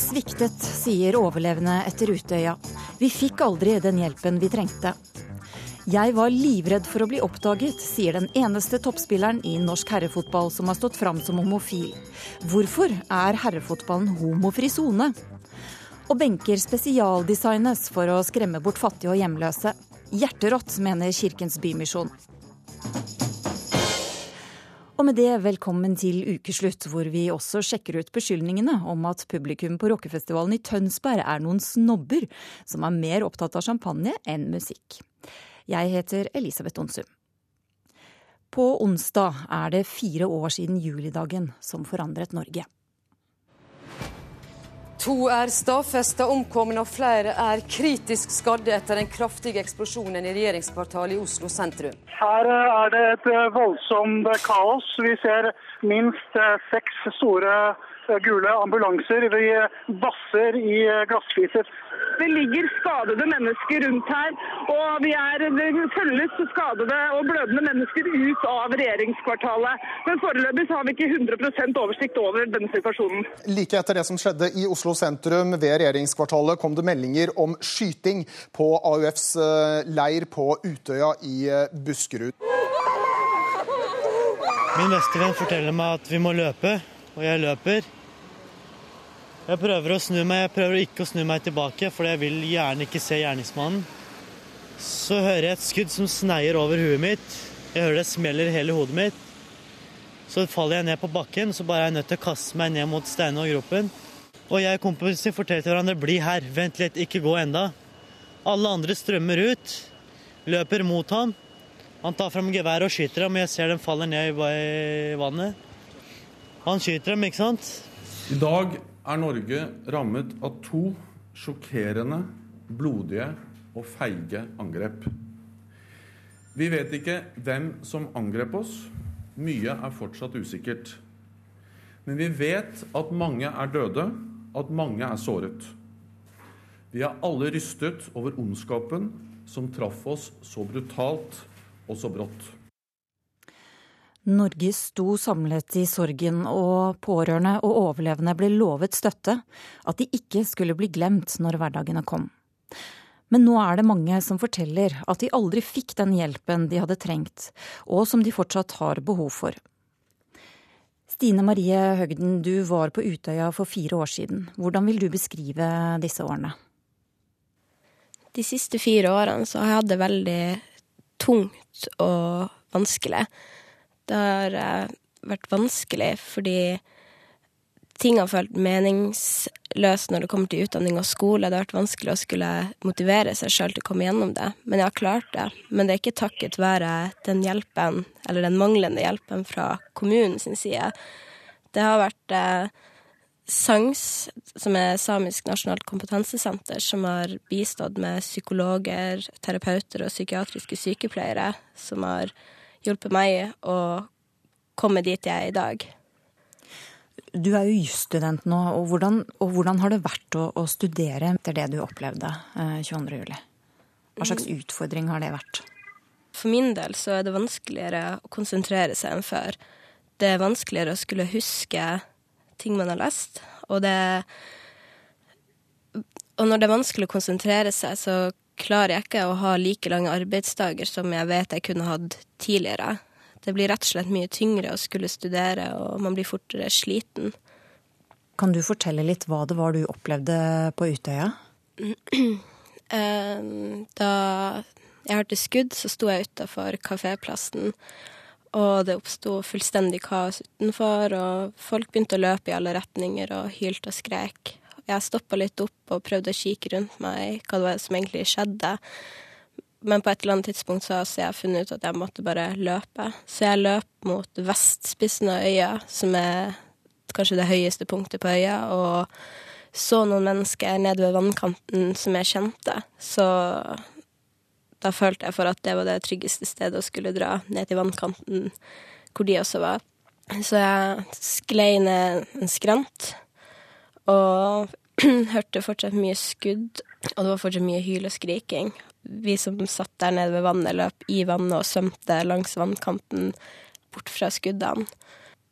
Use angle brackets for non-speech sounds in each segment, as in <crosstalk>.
sviktet, sier overlevende etter Utøya. Vi fikk aldri den hjelpen vi trengte. Jeg var livredd for å bli oppdaget, sier den eneste toppspilleren i norsk herrefotball som har stått fram som homofil. Hvorfor er herrefotballen homofri sone? Og benker spesialdesignes for å skremme bort fattige og hjemløse. Hjerterått, mener Kirkens Bymisjon. Og med det, velkommen til ukeslutt, hvor vi også sjekker ut beskyldningene om at publikum på rockefestivalen i Tønsberg er noen snobber som er mer opptatt av champagne enn musikk. Jeg heter Elisabeth Onsum. På onsdag er det fire år siden julidagen som forandret Norge. To er stadfesta omkomne og flere er kritisk skadde etter den kraftige eksplosjonen i regjeringskvartalet i Oslo sentrum. Her er det et voldsomt kaos. Vi ser minst seks store gule ambulanser. Vi vasser i glassfliser. Det ligger skadede mennesker rundt her, og vi er, det følges skadede og blødende mennesker ut av regjeringskvartalet. Men foreløpig har vi ikke 100% oversikt over denne situasjonen. Like etter det som skjedde i Oslo sentrum ved regjeringskvartalet, kom det meldinger om skyting på AUFs eh, leir på Utøya i eh, Buskerud. Min bestevenn forteller meg at vi må løpe, og jeg løper. Jeg prøver å snu meg, jeg prøver ikke å snu meg tilbake, for jeg vil gjerne ikke se gjerningsmannen. Så hører jeg et skudd som sneier over huet mitt. Jeg hører det smeller hele hodet mitt. Så faller jeg ned på bakken, så bare er jeg nødt til å kaste meg ned mot steinene og gropen. Og jeg og kompisen forteller til hverandre 'bli her, vent litt, ikke gå enda'. Alle andre strømmer ut, løper mot ham. Han tar fram geværet og skyter ham, og jeg ser dem faller ned i vannet. Han skyter dem, ikke sant? I dag er Norge rammet av to sjokkerende, blodige og feige angrep. Vi vet ikke hvem som angrep oss. Mye er fortsatt usikkert. Men vi vet at mange er døde, at mange er såret. Vi er alle rystet over ondskapen som traff oss så brutalt og så brått. Norge sto samlet i sorgen, og pårørende og overlevende ble lovet støtte, at de ikke skulle bli glemt når hverdagene kom. Men nå er det mange som forteller at de aldri fikk den hjelpen de hadde trengt, og som de fortsatt har behov for. Stine Marie Høgden, du var på Utøya for fire år siden. Hvordan vil du beskrive disse årene? De siste fire årene så har jeg hatt det veldig tungt og vanskelig. Det har eh, vært vanskelig fordi ting har følt meningsløst når det kommer til utdanning og skole. Det har vært vanskelig å skulle motivere seg sjøl til å komme gjennom det. Men jeg har klart det. Men det er ikke takket være den hjelpen, eller den manglende hjelpen fra kommunen sin side. Det har vært eh, SANGS, som er Samisk nasjonalt kompetansesenter, som har bistått med psykologer, terapeuter og psykiatriske sykepleiere, som har hjulpet meg å komme dit jeg er i dag. Du er jo jusstudent nå, og hvordan, og hvordan, har det vært å, å, studere etter det du opplevde eh, 22.07? Hva slags mm. utfordring har det vært? For min del så er det vanskeligere å konsentrere seg enn før. Det er vanskeligere å skulle huske ting man har lest, og det Og når det er vanskelig å konsentrere seg, så klarer jeg ikke å ha like lange arbeidsdager som jeg vet jeg kunne hatt tidligere. Det blir rett og slett mye tyngre å skulle studere, og man blir fortere sliten. Kan du fortelle litt hva det var du opplevde på Utøya? <clears throat> da jeg hørte skudd, så sto jeg utafor kaféplassen. Og det oppsto fullstendig kaos utenfor, og folk begynte å løpe i alle retninger og hylte og skrek. Jeg stoppa litt opp og prøvde å kikke rundt meg hva det var som egentlig skjedde. Men på et eller annet tidspunkt så har jeg funnet ut at jeg måtte bare løpe. Så jeg løp mot vestspissen av øya, som er kanskje det høyeste punktet på øya, og så noen mennesker nede ved vannkanten som jeg kjente. Så da følte jeg for at det var det tryggeste stedet å skulle dra ned til vannkanten, hvor de også var. Så jeg sklei ned en skrant og <clears throat> hørte fortsatt mye skudd, og det var fortsatt mye hyl og skriking. Vi som satt der nede ved vannet, løp i vannet og svømte langs vannkanten bort fra skuddene.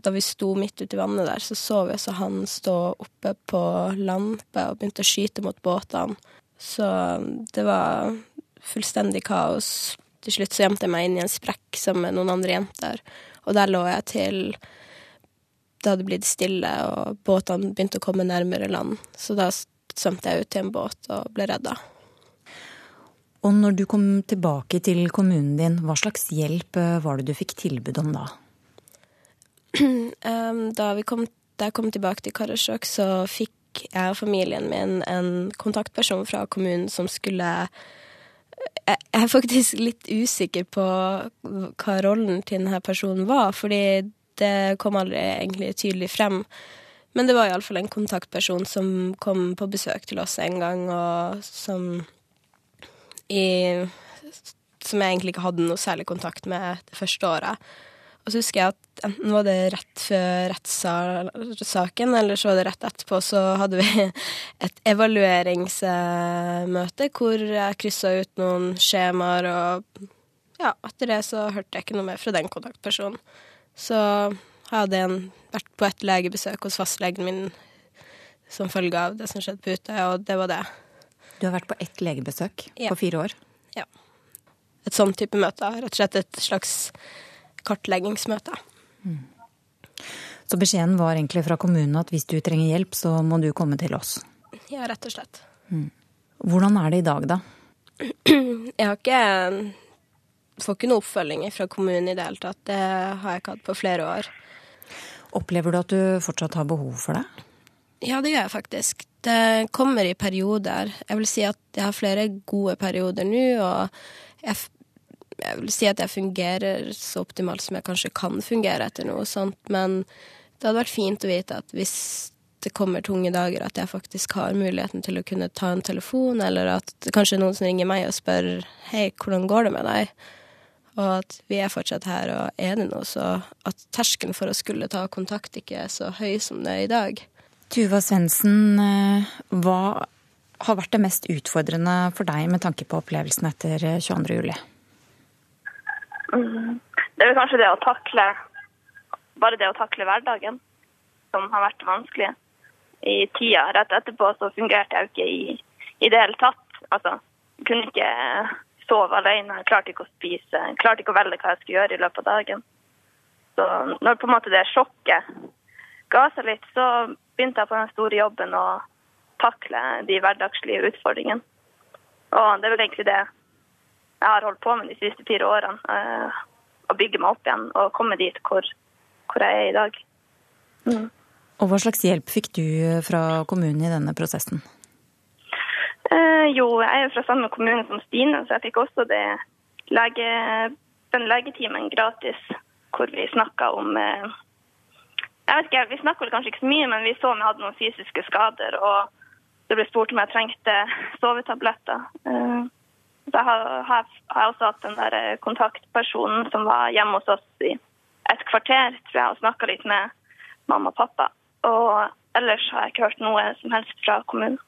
da vi sto midt ute i vannet der, så så vi også han stå oppe på land og begynte å skyte mot båtene. Så det var fullstendig kaos. Til slutt så gjemte jeg meg inn i en sprekk sammen med noen andre jenter, og der lå jeg til det hadde blitt stille og båtene begynte å komme nærmere land. Så da svømte jeg ut til en båt og ble redda. Og når du kom tilbake til kommunen din, hva slags hjelp eh, var det du fikk tilbud om da? <clears throat> Da, kom, da jeg kom tilbake til Karasjok, så fikk jeg og familien min en kontaktperson fra kommunen som skulle Jeg er faktisk litt usikker på hva rollen til denne personen var, fordi det kom aldri egentlig tydelig frem. Men det var iallfall en kontaktperson som kom på besøk til oss en gang, og som i Som jeg egentlig ikke hadde noe særlig kontakt med det første året. Og så husker jeg at enten var det rett før rettssaken, eller så var det rett etterpå, så hadde vi <laughs> et evalueringsmøte hvor jeg kryssa ut noen skjemaer, og ja, etter det så hørte jeg ikke noe mer fra den kontaktpersonen. Så hadde jeg vært på et legebesøk hos fastlegen min som følge av det som skjedde på Utøya, og det var det. Du har vært på ett legebesøk ja. på fire år? Ja. Et sånn type møte. Rett og slett et slags kartleggingsmøte. Mm. Så beskjeden var egentlig fra kommunen at hvis du trenger hjelp, så må du komme til oss? Ja, rett og slett. Mm. Hvordan er det i dag, da? <clears throat> Jeg har ikke Får ikke noe oppfølging fra kommunen i det hele tatt. Det har jeg ikke hatt på flere år. Opplever du at du fortsatt har behov for det? Ja, det gjør jeg faktisk. Det kommer i perioder. Jeg vil si at jeg har flere gode perioder nå, og jeg, jeg, vil si at jeg fungerer så optimalt som jeg kanskje kan fungere etter noe sånt, men det hadde vært fint å vite at hvis det kommer tunge dager, at jeg faktisk har muligheten til å kunne ta en telefon, eller at det kanskje er noen som ringer meg og spør hei, hvordan går det med deg? Og at vi er fortsatt her, og er det noe, så at terskelen for å skulle ta kontakt ikke er så høy som det er i dag. Tuva Svendsen, eh, hva har vært det mest utfordrende for deg med tanke på opplevelsen etter 22. juli? Det er vel kanskje det å takle Bare det å takle hverdagen som har vært vanskelig. I tida rett etterpå så fungerte jeg jo ikke i, i det hele tatt. Altså, kunne ikke sove alene, jeg klarte ikke å spise, jeg klarte ikke å velge hva jeg skulle gjøre i løpet av dagen. Så når på en måte det sjokket ga seg litt, så begynte jeg på den store jobben å takle de hverdagslige utfordringene. Og det er vel egentlig det jeg har holdt på med de siste fire årene. Eh, å bygge meg opp igjen og komme dit hvor, hvor jeg er i dag. Mm. Og Hva slags hjelp fikk du fra kommunen i denne prosessen? Eh, jo, jeg er fra samme kommune som Stine, så jeg fikk også lege, den legetimen gratis hvor vi snakka om eh, jeg vet ikke, Vi snakka kanskje ikke så mye, men vi så om jeg hadde noen fysiske skader. Og det ble spurt om jeg trengte sovetabletter. Eh, da har jeg også hatt den der eh, kontaktpersonen som var hjemme hos oss i et kvarter, tror jeg, og snakka litt med mamma og pappa. Og ellers har jeg ikke hørt noe som helst fra kommunen.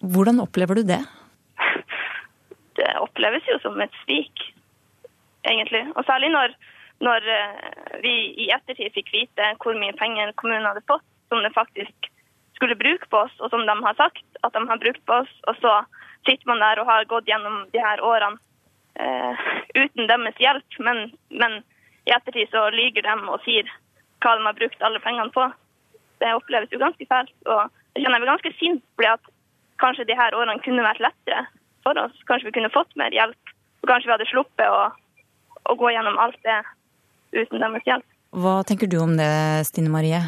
Hvordan opplever du det? <laughs> Det oppleves jo som et svik, egentlig. Og særlig når når eh, vi i ettertid fikk vite hvor mye penger kommunen hadde fått, som det faktisk skulle bruke på oss, og som de har sagt at de har brukt på oss, og så sitter man der og har gått gjennom de her årene eh, uten deres hjelp, men, men, i ettertid så lyger de og sier hva de har brukt alle pengene på. Det oppleves jo ganske fælt. Og jeg kjenner meg ganske sint fordi at kanskje de her årene kunne vært lettere for oss. Kanskje vi kunne fått mer hjelp. Og kanskje vi hadde sluppet å, å gå gjennom alt det uten deres hjelp. Hva tenker du om det, Stine Marie?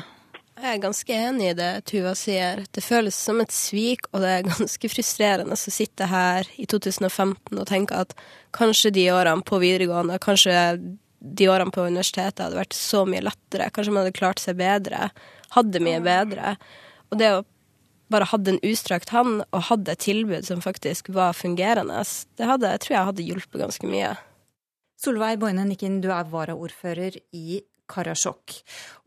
Jeg er ganske enig i det Tuva sier. Det føles som et svik, og det er ganske frustrerende å sitte her i 2015 og tenke at kanskje de årene på videregående, kanskje de årene på universitetet hadde vært så mye lettere. Kanskje man hadde klart seg bedre. Hadde mye bedre. Og det å bare hadde en utstrakt hånd og hadde et tilbud som faktisk var fungerende, det hadde, jeg tror jeg hadde hjulpet ganske mye. Solveig Boine Nikken, du er varaordfører i Karasjok.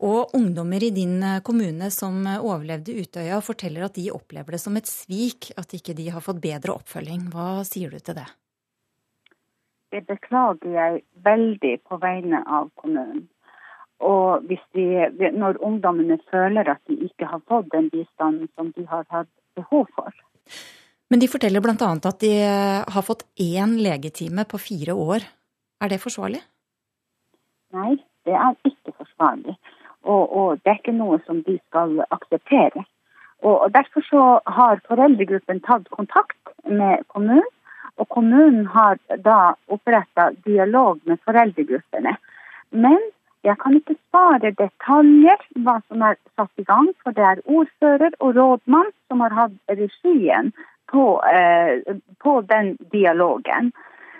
Og ungdommer i din eh, kommune som eh, overlevde Utøya, forteller at de opplever det som et svik at ikke de har fått bedre oppfølging. Hva sier du til det? Det beklager jeg veldig på vegne av kommunen. Og de, når ungdommene føler at de ikke har fått den bistanden som de har hatt behov for. Men de forteller bl.a. at de har fått én legetime på fire år. Er det forsvarlig? Nei, det er ikke forsvarlig. Og, og det er ikke noe som de skal akseptere. Og, og Derfor så har foreldregruppen tatt kontakt med kommunen. Og kommunen har da oppretta dialog med foreldregruppene. Men jeg kan ikke svare detaljer hva som er satt i gang, for det er ordfører og rådmann som har hatt regien på, eh, på den dialogen.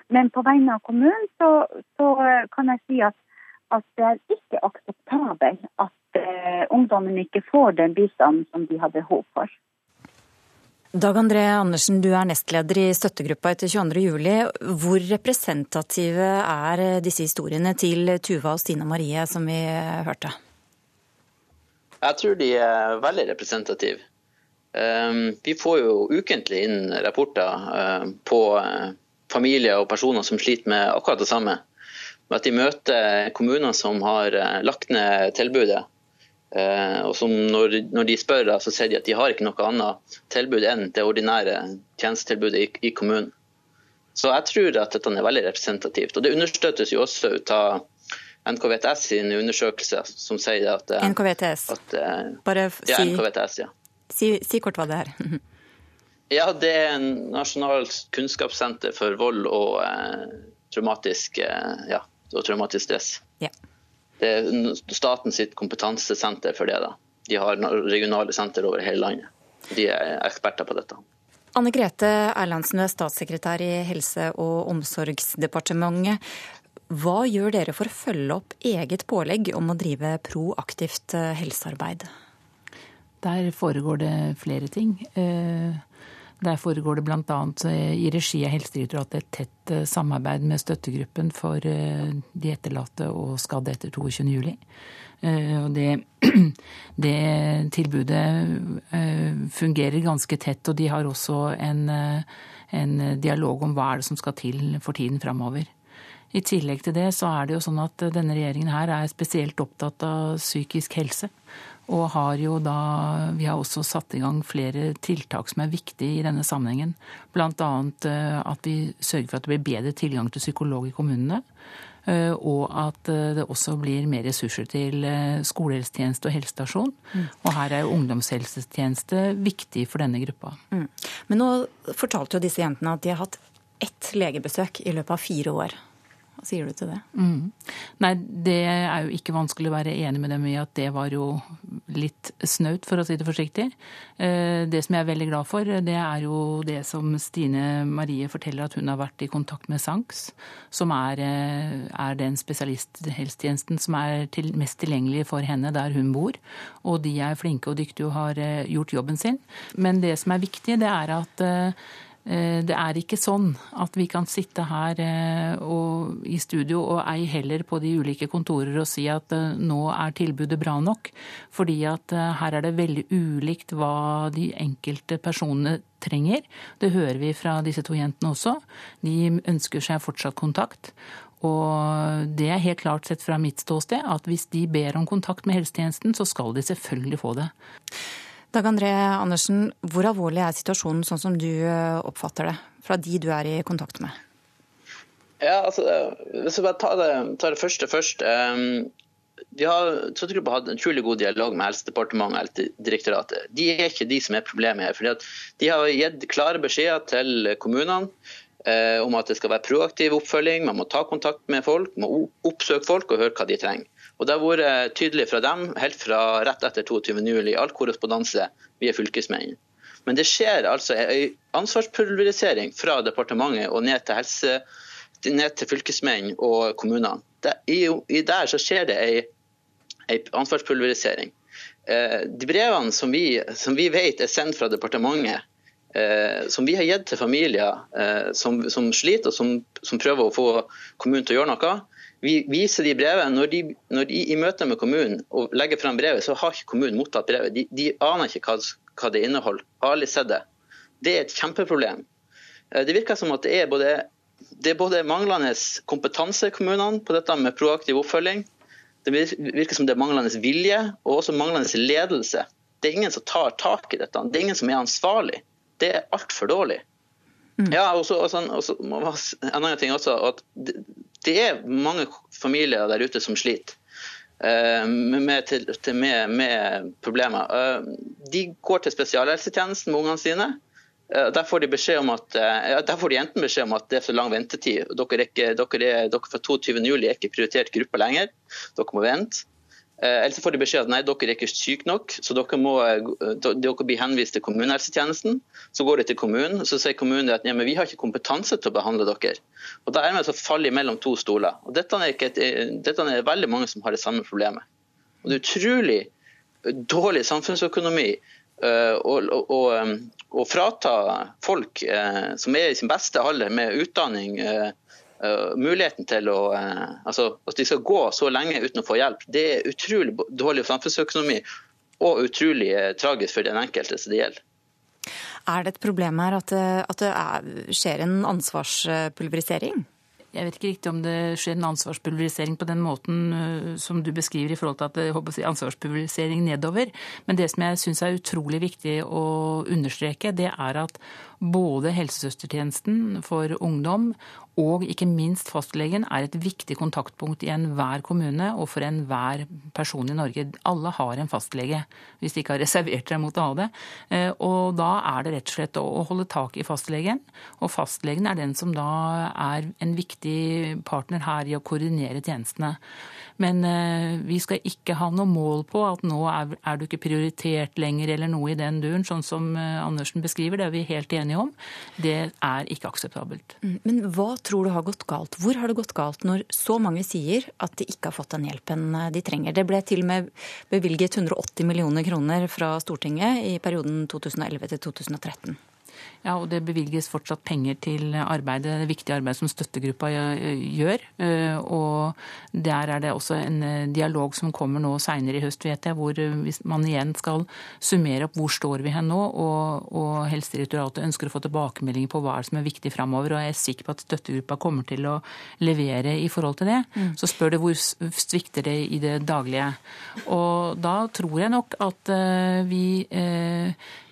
Men på vegne av kommunen så, så kan jeg si at, at, det er ikke akseptabelt at eh, ungdommen ikke får den bistanden som de har behov for. Dag André Andersen, du er nestleder i støttegruppa etter 22.07. Hvor representative er disse historiene til Tuva og Stine Marie, som vi hørte? Jeg tror de er veldig representative. Ehm, vi får jo ukentlig inn rapporter eh, på eh, familier og personer som sliter med akkurat det samme. At de møter kommuner som har eh, lagt ned tilbudet og som når, når, de spør, så sier de at de har ikke noe annet tilbud enn det ordinære tjenestetilbudet i, i, kommunen. Så jeg tror at dette er veldig representativt. Og det understøttes jo også ut av NKVTS sin undersøkelse som sier at eh, NKVTS. At, eh, Bare si, ja, NKVTS, ja. Si, si kort hva det er. <laughs> ja, det er en nasjonalt kunnskapssenter for vold og eh, traumatisk, eh, ja, og traumatisk stress. Ja. Det er statens kompetansesenter for det. da. De har regionale senter over hele landet. De er eksperter på dette. Anne Grete Erlandsen, er statssekretær i Helse- og omsorgsdepartementet. Hva gjør dere for å følge opp eget pålegg om å drive proaktivt eh, helsearbeid? Der foregår det flere ting. Eh, der foregår det bl.a. Eh, i regi av Helsedirektoratet et tett eh, samarbeid med støttegruppen for eh, de etterlatte og skadde etter 22.07. Og det, <clears throat> det, tilbudet fungerer ganske tett, og de har også en, en dialog om hva er det som skal til for tiden framover. I tillegg til det så er det jo sånn at denne regjeringen her er spesielt opptatt av psykisk helse. Og har jo da Vi har også satt i gang flere tiltak som er viktige i denne sammenhengen. Bl.a. Eh, at vi sørger for at det blir bedre tilgang til psykolog i kommunene. Eh, og at eh, det også blir mer ressurser til skolehelsetjeneste og helsestasjon. Mm. Og her er jo ungdomshelsetjeneste viktig for denne gruppa. Mm. Men nå fortalte jo disse jentene at de har hatt ett legebesøk i løpet av fire år. Hva sier du til det? Mm. Nei, Det er jo ikke vanskelig å være enig med dem i at det var jo litt snaut, for å si det forsiktig. Eh, det som jeg er veldig glad for, det er jo det som Stine Marie forteller, at hun har vært i kontakt med SANKS, som er, eh, er den spesialisthelsetjenesten som er til, mest tilgjengelig for henne der hun bor. Og de er flinke og dyktige og har eh, gjort jobben sin. Men det som er viktig, det er at det er ikke sånn at vi kan sitte her eh, og, i studio og ei heller på de ulike kontorer og si at eh, nå er tilbudet bra nok. Fordi at her er det veldig ulikt hva de enkelte personene trenger. Det hører vi fra disse to jentene også. De ønsker seg fortsatt kontakt. Og det er helt klart sett fra mitt ståsted at hvis de ber om kontakt med helsetjenesten, så skal de selvfølgelig få det. Dag André Andersen, hvor alvorlig er situasjonen sånn som du eh, oppfatter det, fra de du er i kontakt med? Ja, altså, Hvis jeg bare tar det, tar det første først. Um, vi har Støttegruppa hatt en utrolig god dialog med Helsedepartementet og Helsedirektoratet. De er ikke de som er problemet her. fordi De har gitt klare beskjeder til kommunene eh, om at det skal være proaktiv oppfølging. Man må ta kontakt med folk, må oppsøke folk og høre hva de trenger. Og Det har vært tydelig fra dem helt fra rett etter 22.07. i all korrespondanse via fylkesmennene. Men det skjer altså en ansvarspulverisering fra departementet og ned til, helse, ned til fylkesmenn og kommunene. I, der så skjer det en ansvarspulverisering. Eh, de brevene som vi, som vi, vet er sendt fra departementet, eh, som vi har gitt til familier eh, som, som, sliter og som, som prøver å få kommunen til å gjøre noe, vi viser de brevet. Når de, når de i møte med kommunen og legger frem brevet, så har ikke kommunen mottatt brevet. De, de aner ikke hva, hva, det inneholder. Har aldri sett det. Det er et kjempeproblem. Eh, det virker som at det er både, det er både manglende kompetanse i kommunene på dette med proaktiv oppfølging. Det virker som det er manglende vilje og også manglende ledelse. Det er ingen som tar tak i dette. Det er ingen som er ansvarlig. Det er altfor dårlig. Mm. Ja, og så En annen ting også, at det, det, er mange familier der ute som sliter. Uh, med, til, med, med, problemer. Uh, de går til spesialhelsetjenesten med ungene sine. Uh, der får de beskjed om at, der får de enten beskjed om at det er for lang ventetid. Dere, er ikke, dere, er, dere fra 22.07 er ikke prioritert gruppe lenger. Dere må vente. Eh, eller så får de beskjed at nei, dere er ikke syke nok, så dere, må, eh, dere blir henvist til kommunehelsetjenesten. Så går de til kommunen, så sier kommunen at nei, men vi har ikke kompetanse til å behandle dere. Og Da er man så faller mellom to stoler. Og dette er, et, eh, dette er, veldig mange som har det samme problemet. Og Det er utrolig dårlig samfunnsøkonomi å frata folk som er i sin beste alder med utdanning, muligheten til å uh, altså At de skal gå så lenge uten å få hjelp, det er utrolig dårlig samfunnsøkonomi og utrolig uh, tragisk for den enkelte som det gjelder. Er det et problem her at, at det er, skjer en ansvarspulverisering? Jeg vet ikke riktig om det skjer en ansvarspulverisering på den måten som du beskriver i forhold til at det håper jeg, ansvarspulverisering nedover. Men det som jeg syns er utrolig viktig å understreke, det er at både helsesøstertjenesten for ungdom og ikke minst fastlegen er et viktig kontaktpunkt i enhver kommune og for enhver person i Norge. Alle har en fastlege, hvis de ikke har <laughs> reservert seg mot å ha det. Eh, og da er det rett og slett å holde tak i fastlegen. Og fastlegen er den som da er en viktig partner her i å koordinere tjenestene. Men eh, vi skal ikke ha noe mål på at nå er, du ikke prioritert lenger eller noe i den duren, sånn som eh, Andersen beskriver. Det er vi helt enige om. Det er ikke akseptabelt. Mm, men hva tror du har gått galt? Hvor har det gått galt når så mange sier at de ikke har fått den hjelpen eh, de trenger? Det ble til og med bevilget 180 millioner kroner fra Stortinget i perioden 2011 til 2013. Ja, og det bevilges fortsatt penger til arbeidet, det viktige arbeidet som støttegruppa gjør. Eh, og der er det også en eh, dialog som kommer nå seinere i høst, vet jeg, hvor eh, man igjen skal summere opp hvor står vi hen nå, og, og Helsedirektoratet ønsker å få tilbakemeldinger på hva som er viktig framover. Og jeg er sikker på at støttegruppa kommer til å levere i forhold til det. Mm. Så spør det hvor svikter det i det daglige. Og da tror jeg nok at vi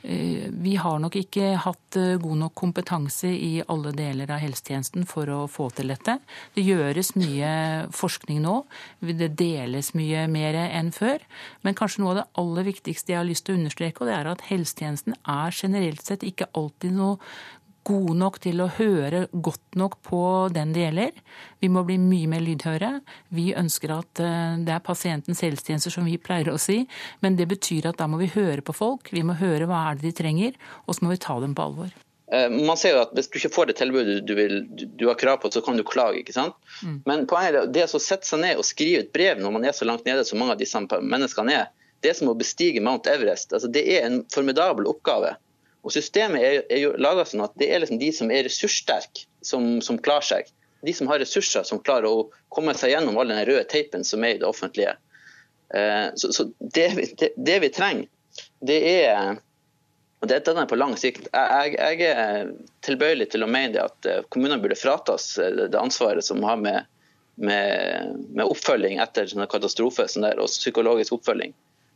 vi har nok ikke hatt Eh, god nok kompetanse i alle deler av helsetjenesten for å få til dette. Det gjøres mye forskning nå. Det deles mye mer enn før. Men kanskje noe av det aller viktigste jeg har lyst til å understreke, og det er at helsetjenesten er generelt sett ikke alltid noe gode nok til å høre godt nok på den det gjelder. Vi må bli mye mer lydhøre. Vi ønsker at eh, det er pasientens helsetjenester, som vi pleier å si. Men det betyr at da må vi høre på folk. Vi må høre hva er det de trenger, og så må vi ta dem på alvor. Eh, man ser jo at Hvis du ikke får det tilbudet du, vil, du har krav på, så kan du klage. ikke sant? Mm. Men poenget er det å sette seg ned og skrive et brev når man er så langt nede som mange av disse menneskene er, det er som å bestige Mount Everest. Altså, det er en formidabel oppgave. Og Systemet er, er jo laga sånn at det er liksom de som er ressurssterke, som, som, klarer seg. De som har ressurser som klarer å komme seg gjennom all den røde teipen som er i det offentlige. Eh, så, så det, det, det, vi trenger, det er og Dette er på lang sikt. Jeg, jeg, er tilbøyelig til å mene at eh, kommunene burde fratas eh, det ansvaret som har med, med, med oppfølging etter sånne katastrofer sånn der, og psykologisk oppfølging.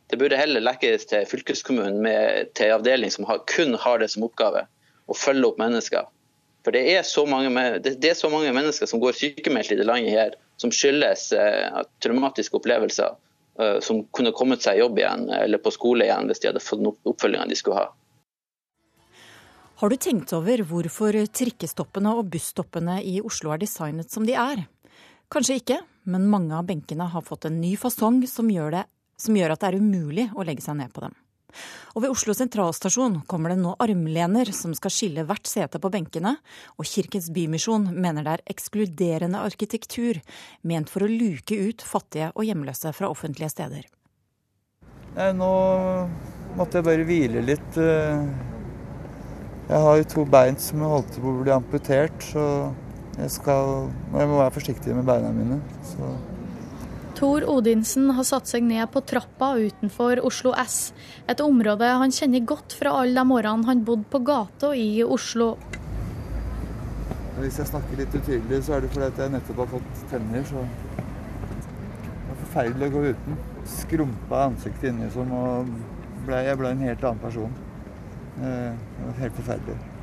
Det burde heller lekkes til fylkeskommunen med, til en avdeling som har, kun har det som oppgave, å følge opp mennesker. For det er, mange, det er så mange, mennesker som går sykemeldt i det landet her, som skyldes eh, traumatiske opplevelser, eh, som kunne kommet seg i jobb igjen eller på skole igjen hvis de hadde fått den oppfølginga de skulle ha. Har du tenkt over hvorfor trikkestoppene og busstoppene i Oslo er designet som de er? Kanskje ikke, men mange av benkene har fått en ny fasong som gjør det som gjør at det er umulig å legge seg ned på dem. Og ved Oslo sentralstasjon kommer det nå armlener som skal skille hvert sete på benkene, og Kirkens Bymisjon mener det er ekskluderende arkitektur, ment for å luke ut fattige og hjemløse fra offentlige steder. Nei, nå måtte jeg bare hvile litt. Jeg har jo to bein som jeg holdt på å bli amputert, så jeg, skal, jeg må være forsiktig med beina mine. Så Tor Odinsen har satt seg ned på trappa utenfor Oslo S, et område han kjenner godt fra alle de årene han bodde på gata i Oslo. Hvis jeg snakker litt utydelig, så er det fordi jeg nettopp har fått tenner, så Det får forferdelig å gå uten. Skrumpa ansiktet inni som og ble, jeg ble en helt annen person. Eh, det var helt forferdelig.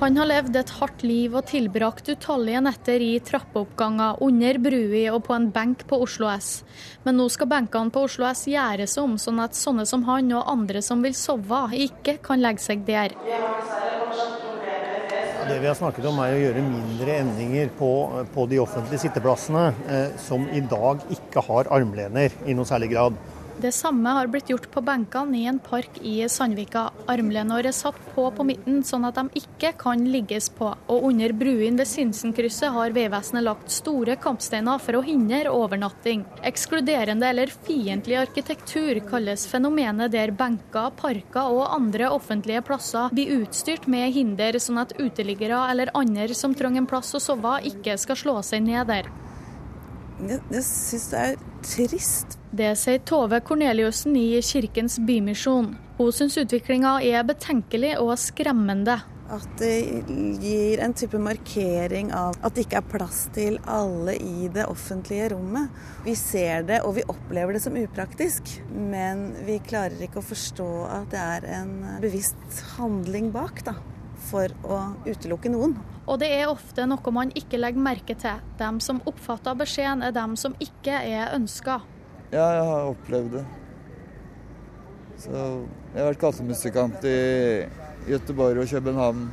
Han har levd et hardt liv og tilbrakt utallige netter i trappeoppganger, under brua og på en benk på Oslo S. Men nå skal benkene på Oslo S gjøres om, sånn at sånne som han og andre som vil sove, ikke kan legge seg der. Det vi har snakket om er å gjøre mindre endringer på, på de offentlige sitteplassene, eh, som i dag ikke har armlener i noe særlig grad. Det samme har blitt gjort på benkene i en park i Sandvika. Armlenår er satt på på midten, sånn at de ikke kan ligges på. Og under bruene ved Sinsenkrysset har Vegvesenet lagt store kampsteiner for å hindre overnatting. Ekskluderende eller fiendtlig arkitektur kalles fenomenet der benker, parker og andre offentlige plasser blir utstyrt med hinder, sånn at uteliggere eller andre som trenger en plass å sove, ikke skal slå seg ned der. Jeg, jeg syns det er trist. Det sier Tove Korneliussen i Kirkens Bymisjon. Hun syns utviklinga er betenkelig og skremmende. At det gir en type markering av at det ikke er plass til alle i det offentlige rommet. Vi ser det og vi opplever det som upraktisk, men vi klarer ikke å forstå at det er en bevisst handling bak. da for å utelukke noen. Og det er ofte noe man ikke legger merke til. De som oppfatter beskjeden, er dem som ikke er ønska. Ja, jeg har opplevd det. Så jeg har vært kassemusikant i Gøteborg og København.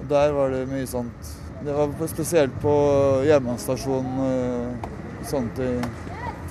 Og der var det mye sånt. Det var spesielt på jernbanestasjonen og sånne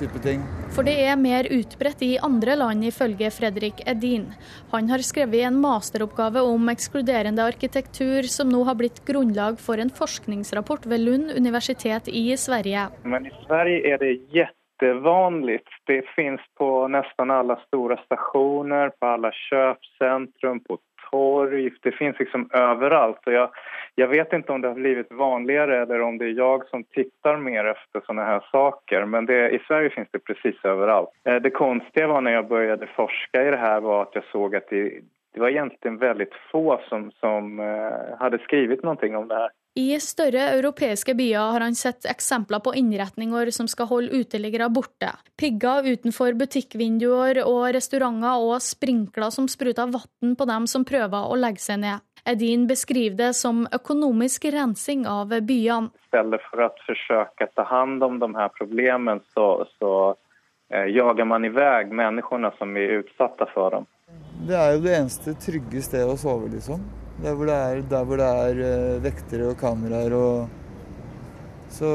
type ting. For det er mer utbredt i andre land, ifølge Fredrik Edin. Han har skrevet en masteroppgave om ekskluderende arkitektur, som nå har blitt grunnlag for en forskningsrapport ved Lund universitet i Sverige. Men i Sverige er det jettevanlig. Det finnes på nesten alle store stasjoner, på alle kjøpsentrum, på torg. Det finns liksom överallt. Och jag, jag vet inte om det har blivit vanligere eller om det er jeg som tittar mer efter såna här saker. Men det, i Sverige finns det precis överallt. Eh, det konstiga var när jag började forska i det här var att jag såg att det, det var egentligen väldigt få som, som eh, hade skrivit någonting om det här. I større europeiske byer har han sett eksempler på innretninger som skal holde uteliggere borte. Pigger utenfor butikkvinduer og restauranter og sprinkler som spruter vann på dem som prøver å legge seg ned. Edin beskriver det som økonomisk rensing av byene. I stedet for å forsøke å ta hånd om de her problemene, så, så eh, jager man i vei menneskene som er utsatt for dem. Det er jo det eneste trygge stedet å sove, liksom. Der hvor det er, der hvor det er uh, vektere og kameraer og Så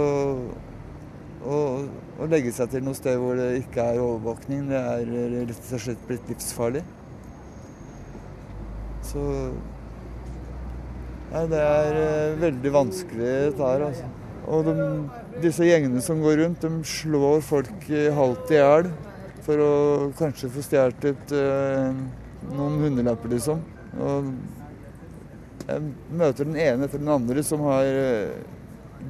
å legge seg til noe sted hvor det ikke er overvåkning, det er rett og slett blitt livsfarlig. Så Nei, det er uh, veldig vanskelig dette her, altså. Og de, disse gjengene som går rundt, de slår folk halvt i hjel for å kanskje få stjålet uh, noen hundrelapper, liksom. Og jeg møter den ene etter den andre som har eh,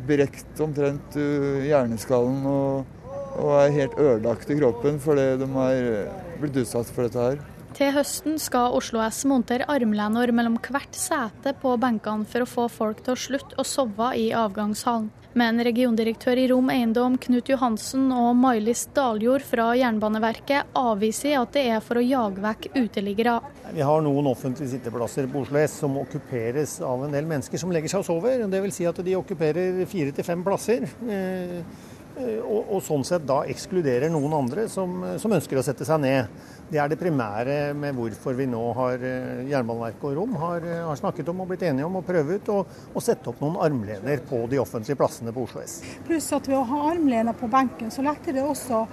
brekt omtrent eh, hjerneskallen og, og er helt ødelagt i kroppen fordi de har eh, blitt utsatt for dette her. Til høsten skal Oslo S montere armlener mellom hvert sete på benkene for å få folk til å slutte å sove i avgangshallen. Men regiondirektør i Rom Eiendom Knut Johansen og Mailis Daljord fra Jernbaneverket avviser at det er for å jage vekk uteliggere. Vi har noen offentlige sitteplasser på Oslo S som okkuperes av en del mennesker som legger seg og sover. Dvs. Si at de okkuperer fire til fem plasser. Eh, og, og, sånn sett da ekskluderer noen andre som, som ønsker å sette seg ned. Det er det primære med hvorfor vi nå har eh, Jernbaneverket og Rom har, eh, har, snakket om og blitt enige om å prøve ut å sette opp noen armlener på de offentlige plassene på Oslo S. Pluss at ved å ha armlener på benken, så letter det også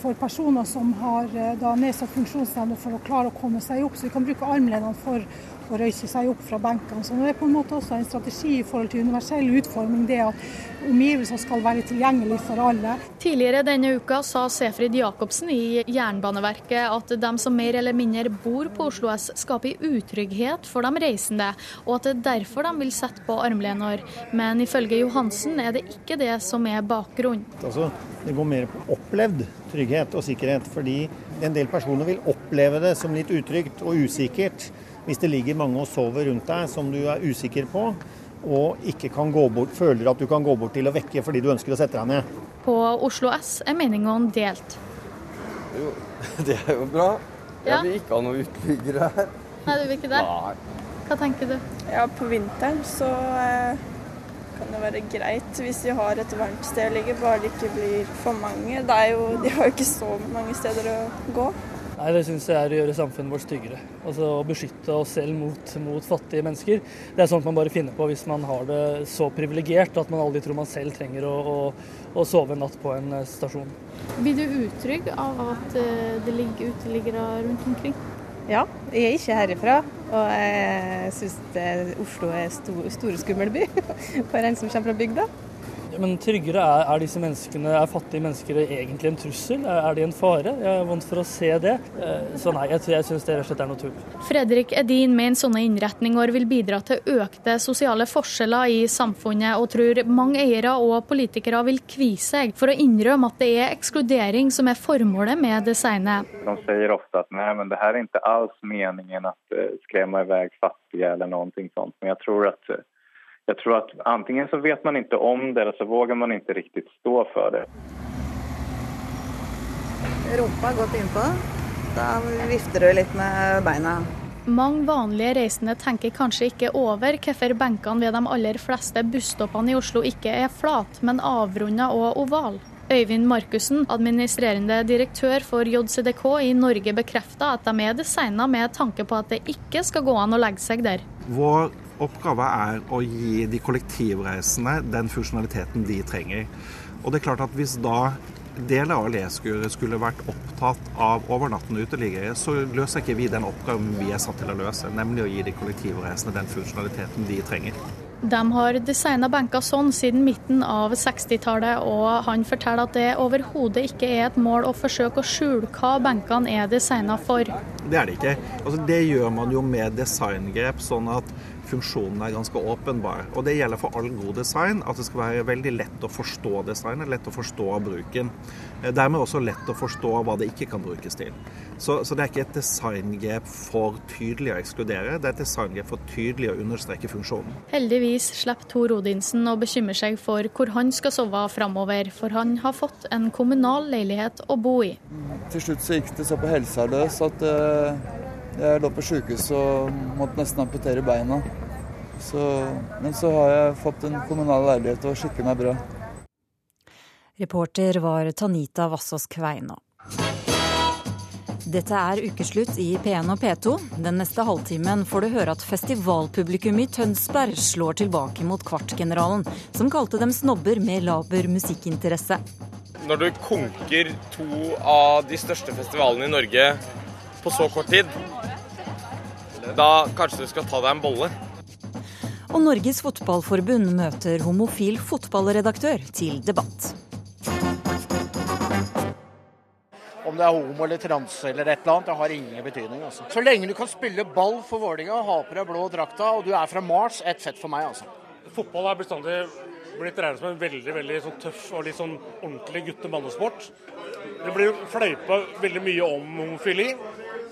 for personer som har eh, da, nedsatt funksjonsevne for å klare å komme seg opp. Så vi kan bruke armlenene for å røyse seg opp fra benkene. Så det er på en måte også en strategi i forhold til universell utforming, det at omgivelser skal være tilgjengelig for alle. Tidligere denne uka sa Sefrid Jacobsen i Jernbaneverket at de som mer eller mindre bor på Oslo S skaper utrygghet for de reisende, og at det er derfor de vil sette på armlener. Men ifølge Johansen er det ikke det som er bakgrunnen. Altså, det går mer på opplevd trygghet og sikkerhet, fordi en del personer vil oppleve det som litt utrygt og usikkert hvis det ligger mange og sover rundt deg som du er usikker på, og ikke kan gå bort, føler at du kan gå bort til å vekke fordi du ønsker å sette deg ned. På Oslo S er meningene delt. Jo, <laughs> det er jo bra. Jeg vil ikke ha noen utbyggere her. Nei, du vil ikke det? Nei. Hva tenker du? Ja, på vinteren så eh, kan det være greit hvis de har et varmt sted å ligge, bare det ikke blir for mange. Det er jo, de har jo ikke så mange steder å gå. Nei, Det syns jeg er å gjøre samfunnet vårt styggere. Altså Å beskytte oss selv mot, mot, fattige mennesker. Det er sånt man bare finner på hvis man har det så privilegert at man aldri tror man selv trenger å, å, å sove en natt på en eh, stasjon. Blir du utrygg av at eh, det ligger uteliggere rundt omkring? Ja, jeg er ikke herifra, og jeg syns Oslo er stor, stor skummel by <laughs> for en som kommer fra bygda. Men tryggere er, er, disse menneskene, er fattige mennesker egentlig en trussel? Er, er de en fare? Jeg er vant for å se det. Eh, så nei, jeg, jeg syns det rett og slett er noe tull. Fredrik Edin mener sånne innretninger vil bidra til økte sosiale forskjeller i samfunnet, og tror mange eiere og politikere vil kvie seg for å innrømme at det er ekskludering som er formålet med designet. De sier ofte at nei, men det her er ikke alls meningen å eh, skremme i vei fattige eller noe sånt. Men jeg tror at jeg tror at antingen så vet man ikke om det, eller så våger man ikke riktig stå for det. Rumpa godt innpå. Da vifter du litt med beina. Mange vanlige reisende tenker kanskje ikke over hvorfor benkene ved de aller fleste busstoppene i Oslo ikke er flat, men avrunda og oval. Øyvind Markussen, administrerende direktør for JCDK i Norge, bekrefter at de er designa med tanke på at det ikke skal gå an å legge seg der. Vår oppgave er å gi de kollektivreisende den funksjonaliteten de trenger. Og det er klart at Hvis da deler av leskuret skulle vært opptatt av overnattende uteliggere, så løser ikke vi den oppgaven vi er satt til å løse, nemlig å gi de kollektivreisende den funksjonaliteten de trenger. De har designa benker sånn siden midten av 60-tallet, og han forteller at det overhodet ikke er et mål å forsøke å skjule hva benkene er designa for. Det er det ikke. Altså, det gjør man jo med designgrep, sånn at funksjonen er ganske åpenbar. Og det gjelder for all god design, at det skal være veldig lett å forstå designet, lett å forstå bruken. Eh, dermed også lett å forstå hva det ikke kan brukes til. Så, så det er ikke et designgrep for tydelig å ekskludere, det er et designgrep for tydelig å understreke funksjonen. Heldigvis slipper Tor Odinsen å bekymre seg for hvor han skal sove framover, for han har fått en kommunal leilighet å bo i. Til slutt så gikk det så på helsa løs at uh jeg lå på sjukehus og måtte nesten amputere beina. Så, men så har jeg fått en kommunal leilighet og skikker meg bra. Reporter var Tanita Vassås Kveina. Dette er ukeslutt i P1 og P2. Den neste halvtimen får du høre at festivalpublikum i Tønsberg slår tilbake mot Kvartgeneralen, som kalte dem snobber med laber musikkinteresse. Når du konker to av de største festivalene i Norge på så kort tid, da kanskje du skal ta deg en bolle. Og Norges Fotballforbund møter homofil fotballredaktør til debatt. Om det er homo eller trans eller et eller annet, det har ingen betydning. Altså. Så lenge du kan spille ball for Vålerenga, ha på deg blå drakta og du er fra Mars, ett fett for meg, altså. Fotball er bestandig blitt regnet som en veldig veldig sånn tøff og litt sånn ordentlig gutte-mannesport. Det blir fleipa veldig mye om homofili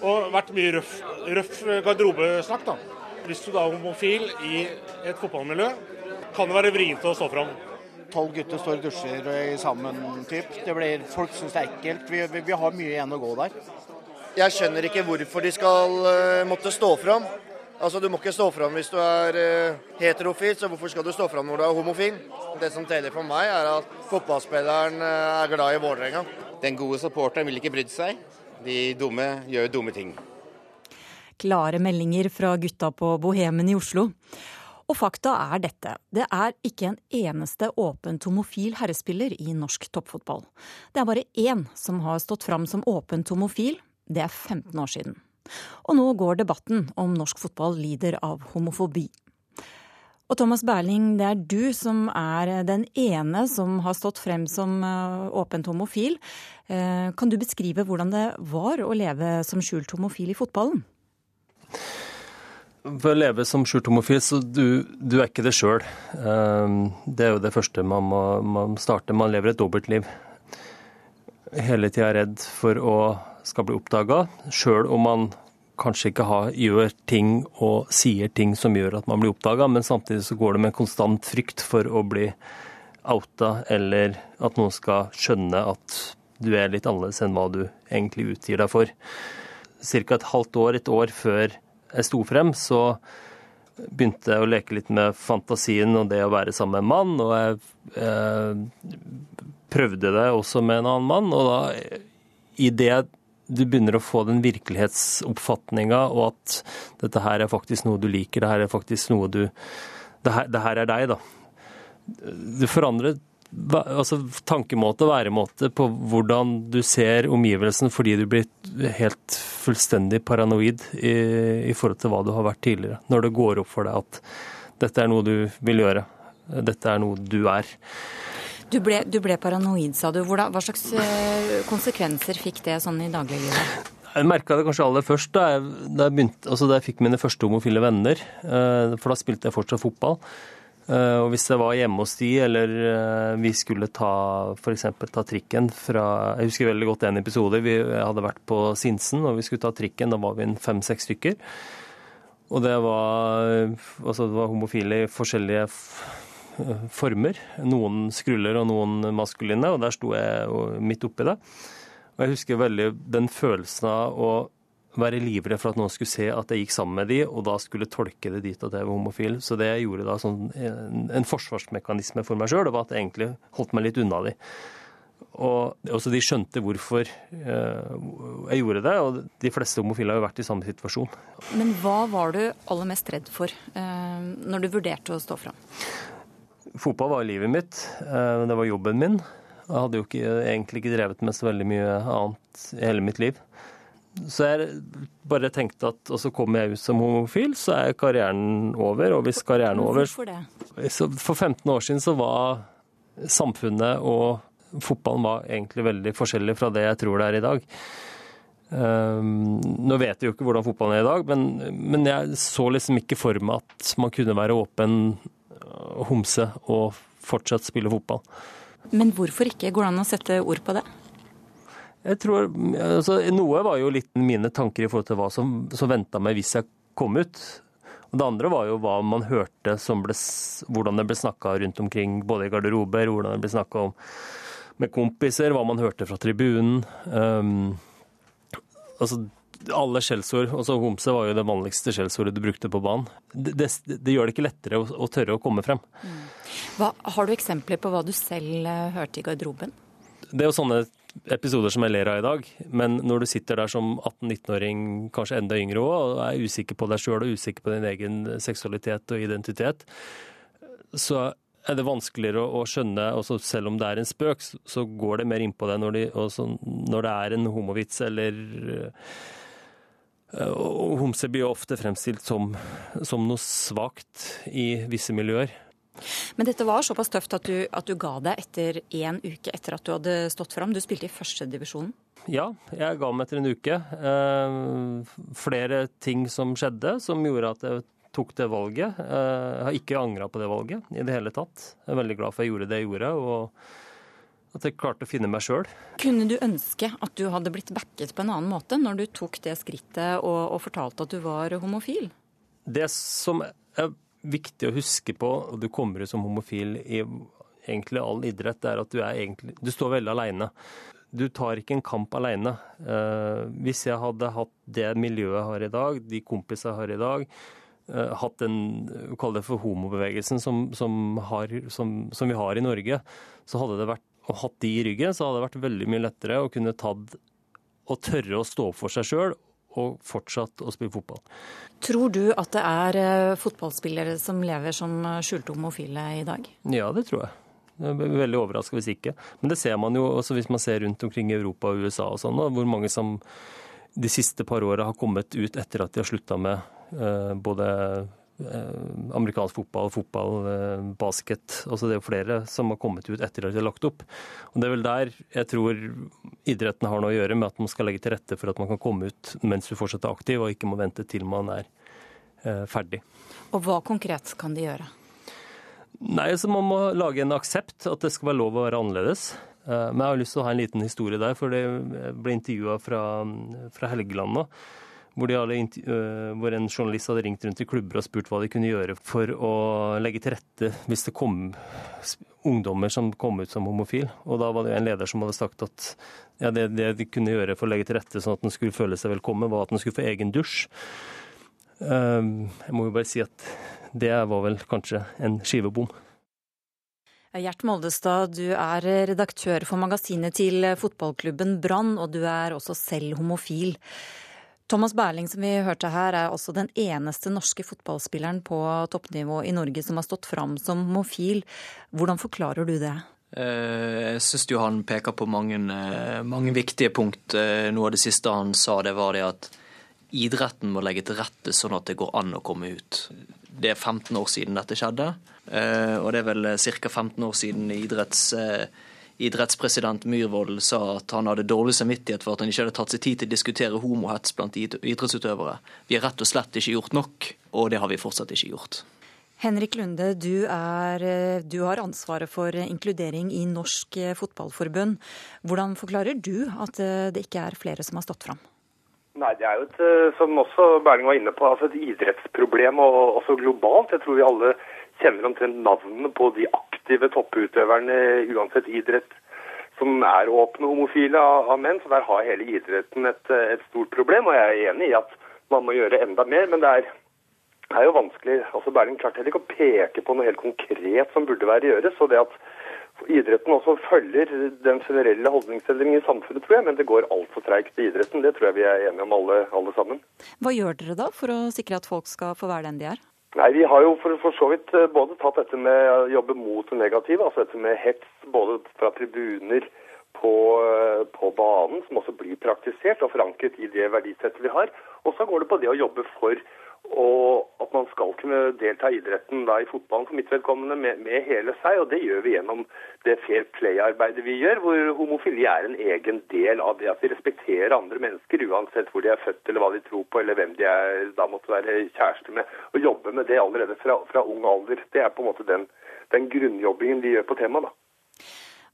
og vært mye røff, røff garderobesnakk. da. Hvis du da er homofil i et fotballmiljø, kan det være vrient å stå fram. Tolv gutter står og dusjer sammen, typ. Det blir, folk syns det er ekkelt. Vi, vi, vi, har mye igjen å gå der. Jeg skjønner ikke hvorfor de skal uh, måtte stå fram. Altså, Du må ikke stå fram hvis du er uh, heterofil, så hvorfor skal du stå fram når du er homofil? Det som teller for meg, er at fotballspilleren uh, er glad i Vålerenga. Den gode supporteren vil ikke brydd seg. De dumme gjør dumme ting. Klare meldinger fra gutta på Bohemen i Oslo. Og fakta er dette. Det er ikke en eneste åpent homofil herrespiller i norsk toppfotball. Det er bare én som har stått fram som åpent homofil. Det er 15 år siden. Og nå går debatten om norsk fotball lider av homofobi. Og Thomas Berling, det er du som er den ene som har stått frem som eh, åpent homofil. Eh, kan du beskrive hvordan det var å leve som skjult homofil i fotballen? For å leve som skjult homofil, så du, du er ikke det sjøl. Eh, det er jo det første man må man starte. Man lever et dobbeltliv. Hele tida redd for å skal bli oppdaga, sjøl om man kanskje ikke har, gjør ting og sier ting som gjør at man blir oppdaga, men samtidig så går det med konstant frykt for å bli outa, eller at noen skal skjønne at du er litt annerledes enn hva du egentlig utgir deg for. Ca. et halvt år, et år før jeg sto frem, så begynte jeg å leke litt med fantasien og det å være sammen med en mann. Og jeg eh, prøvde det også med en annen mann. Og da, i det du begynner å få den virkelighetsoppfatninga, og at dette her er faktisk noe du liker, det her er faktisk noe du Det her, det her er deg, da. Du forandrer altså, tankemåte væremåte på hvordan du ser omgivelsen fordi du blir helt fullstendig paranoid i, i, forhold til hva du har vært tidligere. Når det går opp for deg at dette er noe du vil gjøre. Dette er noe du er. Du ble, du ble paranoid, sa du. Hvordan, hva slags eh, konsekvenser fikk det sånn i dagliglivet? Jeg merka det kanskje aller først da jeg, da jeg, begynte, altså da jeg fikk mine første homofile venner. Eh, for da spilte jeg fortsatt fotball. Eh, og hvis jeg var hjemme hos de, eller vi skulle ta f.eks. ta trikken fra Jeg husker veldig godt en episode. Vi hadde vært på Sinsen, og vi skulle ta trikken. Da var vi fem-seks stykker. Og det var, altså det var homofile i forskjellige former. Noen skruller og noen maskuline, og der sto jeg midt oppi det. Og jeg husker veldig den følelsen av å være livredd for at noen skulle se at jeg gikk sammen med de, og da skulle tolke det dit at jeg var homofil. Så det jeg gjorde da, sånn, en, forsvarsmekanisme for meg sjøl, var at jeg egentlig holdt meg litt unna de. Og også de skjønte hvorfor eh, jeg gjorde det, og de fleste homofile har jo vært i samme situasjon. Men hva var du aller mest redd for eh, når du vurderte å stå fram? Fotball var livet mitt. Eh, det var jobben min. Jeg hadde jo ikke, egentlig ikke drevet med så veldig mye annet i hele mitt liv. Så jeg bare tenkte at og så kommer jeg ut som homofil, så er karrieren over. Og hvis karrieren er over Hvorfor det? For 15 år siden så var samfunnet og fotballen var egentlig veldig forskjellig fra det jeg tror det er i dag. Um, nå vet vi jo ikke hvordan fotballen er i dag, men, men jeg så liksom ikke for meg at man kunne være åpen homse og fortsatt spille fotball. Men hvorfor ikke? Går det an å sette ord på det? Jeg tror, altså, Noe var jo litt mine tanker i forhold til hva som, som venta meg hvis jeg kom ut. Og Det andre var jo hva man hørte, ble, hvordan det ble snakka rundt omkring, både i garderober, hvordan det ble snakka om med kompiser, hva man hørte fra tribunen. Um, altså, alle skjellsord, altså homse var jo det vanligste skjellsordet du brukte på banen. Det, det, det, gjør det ikke lettere å, å tørre å komme frem. Mm. Hva, har du eksempler på hva du selv uh, hørte i garderoben? Det er jo sånne episoder som jeg ler av i dag, men når du sitter der som 18-19-åring, kanskje enda yngre òg, og er usikker på deg sjøl og usikker på din egen seksualitet og identitet, så er det vanskeligere å, skjønne, også selv om det er en spøk, så går det mer innpå deg når, de, når det er en homovits eller eh, og Homse blir jo ofte fremstilt som, som noe svakt i visse miljøer. Men dette var såpass tøft at du, at du ga deg etter én uke etter at du hadde stått fram. Du spilte i førstedivisjonen. Ja, jeg ga meg etter en uke. Eh, flere ting som skjedde som gjorde at jeg tok det valget. Eh, jeg har ikke angra på det valget i det hele tatt. Jeg er veldig glad for at jeg gjorde det jeg gjorde. og at jeg klarte å finne meg sjøl. Kunne du ønske at du hadde blitt backet på en annen måte når du tok det skrittet og, og fortalte at du var homofil? Det som er viktig å huske på, og du kommer ut som homofil i egentlig all idrett, er at du, er egentlig, du står veldig aleine. Du tar ikke en kamp aleine. Uh, hvis jeg hadde hatt det miljøet jeg har i dag, de kompisene jeg har i dag, uh, hatt den kall det for homobevegelsen som, som, har, som, som, vi har i Norge, så hadde det vært, og hatt de i ryggen, så hadde det vært veldig mye lettere å kunne tatt og tørre å stå opp for seg sjøl og fortsatt å spille fotball. Tror du at det er eh, fotballspillere som lever som eh, skjulte homofile i dag? Ja, det tror jeg. Jeg er veldig overraska hvis ikke. Men det ser man jo også hvis man ser rundt omkring i Europa og USA og sånn, hvor mange som de siste par åra har kommet ut etter at de har slutta med uh, både Eh, amerikansk fotball, fotball, eh, basket. Altså det er jo flere som har kommet ut etter at de har lagt opp. Og Det er vel der jeg tror idretten har noe å gjøre med at man skal legge til rette for at man kan komme ut mens du fortsatt er aktiv, og ikke må vente til man er eh, ferdig. Og hva konkret kan de gjøre? Nei, så Man må lage en aksept, at det skal være lov å være annerledes. Men jeg har lyst til å ha en liten historie der, for det ble intervjua fra, fra Helgeland nå hvor, hadde, hvor, en journalist hadde ringt rundt i klubber og spurt hva de kunne gjøre for å legge til rette hvis det kom ungdommer som kom ut som homofil. Og da var det en leder som hadde sagt at ja, det, det, de kunne gjøre for å legge til rette sånn at den skulle føle seg velkommen, var at den skulle få egen dusj. Jeg må jo bare si at det var vel kanskje en skivebom. Gjert Moldestad, du er redaktør for magasinet til fotballklubben Brann, og du er også selv homofil. Thomas Berling, som vi hørte her, er også den eneste norske fotballspilleren på toppnivå i Norge som har stått fram som homofil. Hvordan forklarer du det? Eh, jeg syns jo han peker på mange, eh, mange, viktige punkt. Eh, noe av det siste han sa, det var det at idretten må legge til rette sånn at det går an å komme ut. Det er 15 år siden dette skjedde. Og det er vel ca. 15 år siden idretts, idrettspresident Myhrvold sa at han hadde dårlig samvittighet for at han ikke hadde tatt seg tid til å diskutere homohets blant idrettsutøvere. Vi har rett og slett ikke gjort nok, og det har vi fortsatt ikke gjort. Henrik Lunde, du, er, eh, du har ansvaret for inkludering i Norsk Fotballforbund. Hvordan forklarer du at det ikke er flere som har stått fram? Nei, Det er jo et, som også Berling var inne på, altså et idrettsproblem, og også globalt. Jeg tror vi alle kjenner omtrent navnene på de aktive topputøverne uansett idrett som er åpne homofile av, menn. Så der har hele idretten et, et, stort problem. Og jeg er enig i at man må gjøre enda mer, men det er, er jo vanskelig. altså Berling klarte heller ikke å peke på noe helt konkret som burde være gjøres. og det at idretten også følger den generelle holdningsendringen i samfunnet, tror jeg, men det går altfor treigt i idretten. Det tror jeg vi er enige om alle, alle sammen. Hva gjør dere da for å sikre at folk skal få være den de er? Nei, Vi har jo for, for, så vidt eh, både tatt dette med å jobbe mot det negative, altså dette med hets både fra tribuner på, eh, på, banen, som også blir praktisert og forankret i det verdisettet vi har. Og så går det på det å jobbe for og at man skal kunne delta i idretten da i fotballen for mitt vedkommende med, med hele seg. og Det gjør vi gjennom det fair play-arbeidet vi gjør, hvor homofili er en egen del av det at vi respekterer andre mennesker, uansett hvor de er født eller hva de tror på eller hvem de er, da måtte være kjæreste med. Og jobbe med det allerede fra, fra ung alder. Det er på en måte den, den grunnjobbingen vi gjør på temaet. da.